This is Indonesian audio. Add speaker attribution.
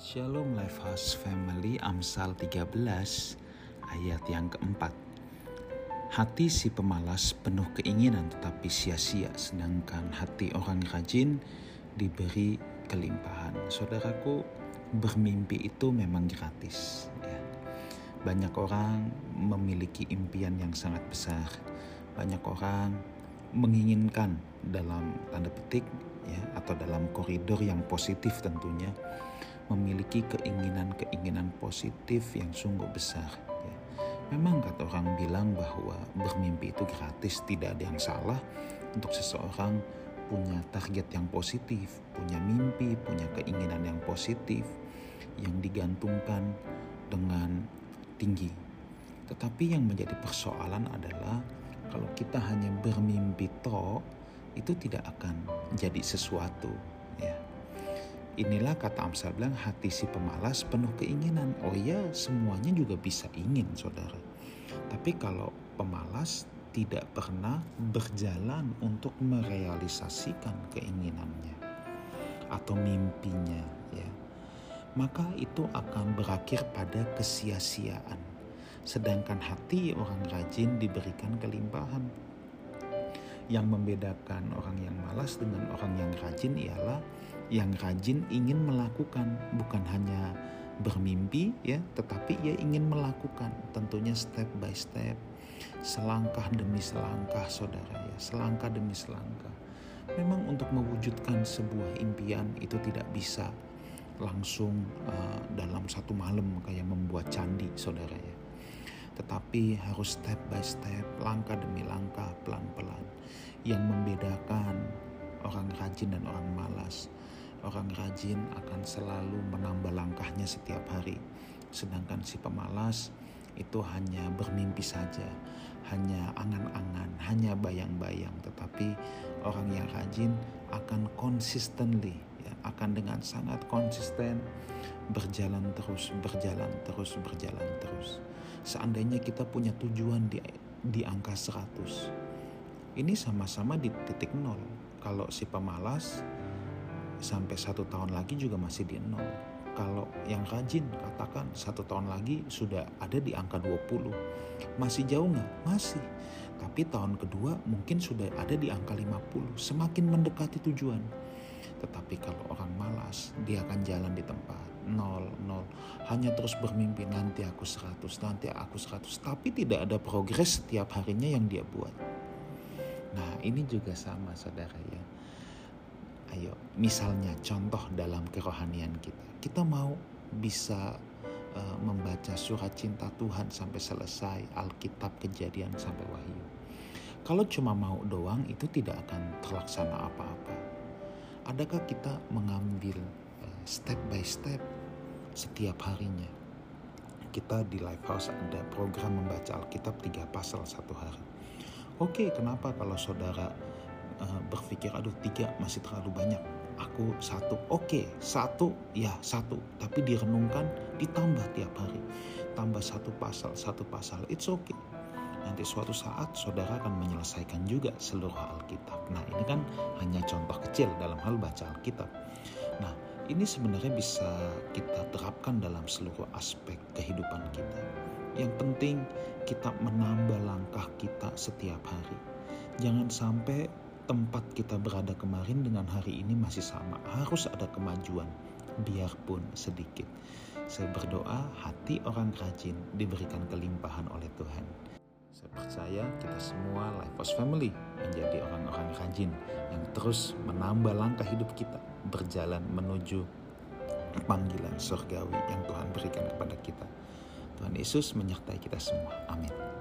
Speaker 1: Shalom Lifehouse Family Amsal 13 ayat yang keempat. Hati si pemalas penuh keinginan tetapi sia-sia sedangkan hati orang rajin diberi kelimpahan. Saudaraku, bermimpi itu memang gratis. Ya. Banyak orang memiliki impian yang sangat besar. Banyak orang menginginkan dalam tanda petik ya atau dalam koridor yang positif tentunya memiliki keinginan-keinginan positif yang sungguh besar. Ya. Memang kata orang bilang bahwa bermimpi itu gratis, tidak ada yang salah untuk seseorang punya target yang positif, punya mimpi, punya keinginan yang positif yang digantungkan dengan tinggi. Tetapi yang menjadi persoalan adalah kalau kita hanya bermimpi toh itu tidak akan jadi sesuatu ya Inilah kata Amsal bilang hati si pemalas penuh keinginan. Oh ya semuanya juga bisa ingin saudara. Tapi kalau pemalas tidak pernah berjalan untuk merealisasikan keinginannya atau mimpinya ya maka itu akan berakhir pada kesia-siaan sedangkan hati orang rajin diberikan kelimpahan yang membedakan orang yang malas dengan orang yang rajin ialah yang rajin ingin melakukan bukan hanya bermimpi ya tetapi ia ingin melakukan tentunya step by step selangkah demi selangkah saudara ya selangkah demi selangkah. Memang untuk mewujudkan sebuah impian itu tidak bisa langsung uh, dalam satu malam kayak membuat candi saudara ya. Tetapi harus step by step langkah demi langkah pelan-pelan. Yang membedakan orang rajin dan orang malas Orang rajin akan selalu menambah langkahnya setiap hari, sedangkan si pemalas itu hanya bermimpi saja, hanya angan-angan, hanya bayang-bayang. Tetapi orang yang rajin akan consistently, ya, akan dengan sangat konsisten berjalan terus, berjalan terus, berjalan terus. Seandainya kita punya tujuan di di angka 100, ini sama-sama di titik nol. Kalau si pemalas sampai satu tahun lagi juga masih di nol. Kalau yang rajin katakan satu tahun lagi sudah ada di angka 20. Masih jauh nggak? Masih. Tapi tahun kedua mungkin sudah ada di angka 50. Semakin mendekati tujuan. Tetapi kalau orang malas, dia akan jalan di tempat. Nol, nol. Hanya terus bermimpi nanti aku 100, nanti aku 100. Tapi tidak ada progres setiap harinya yang dia buat. Nah ini juga sama saudara ya Ayo, misalnya contoh dalam kerohanian kita. Kita mau bisa uh, membaca surat cinta Tuhan sampai selesai, Alkitab kejadian sampai Wahyu. Kalau cuma mau doang itu tidak akan terlaksana apa-apa. Adakah kita mengambil uh, step by step setiap harinya? Kita di Lifehouse ada program membaca Alkitab tiga pasal satu hari. Oke, kenapa kalau saudara uh, berpikir aduh tiga masih terlalu banyak. Aku satu. Oke satu ya satu. Tapi direnungkan ditambah tiap hari. Tambah satu pasal satu pasal it's okay. Nanti suatu saat saudara akan menyelesaikan juga seluruh Alkitab. Nah ini kan hanya contoh kecil dalam hal baca Alkitab. Nah ini sebenarnya bisa kita terapkan dalam seluruh aspek kehidupan kita. Yang penting kita menambah langkah kita setiap hari. Jangan sampai tempat kita berada kemarin dengan hari ini masih sama. Harus ada kemajuan, biarpun sedikit. Saya berdoa hati orang rajin diberikan kelimpahan oleh Tuhan. Saya percaya kita semua Lifehouse Family menjadi orang-orang rajin yang terus menambah langkah hidup kita berjalan menuju panggilan surgawi yang Tuhan berikan kepada kita. Tuhan Yesus menyertai kita semua. Amin.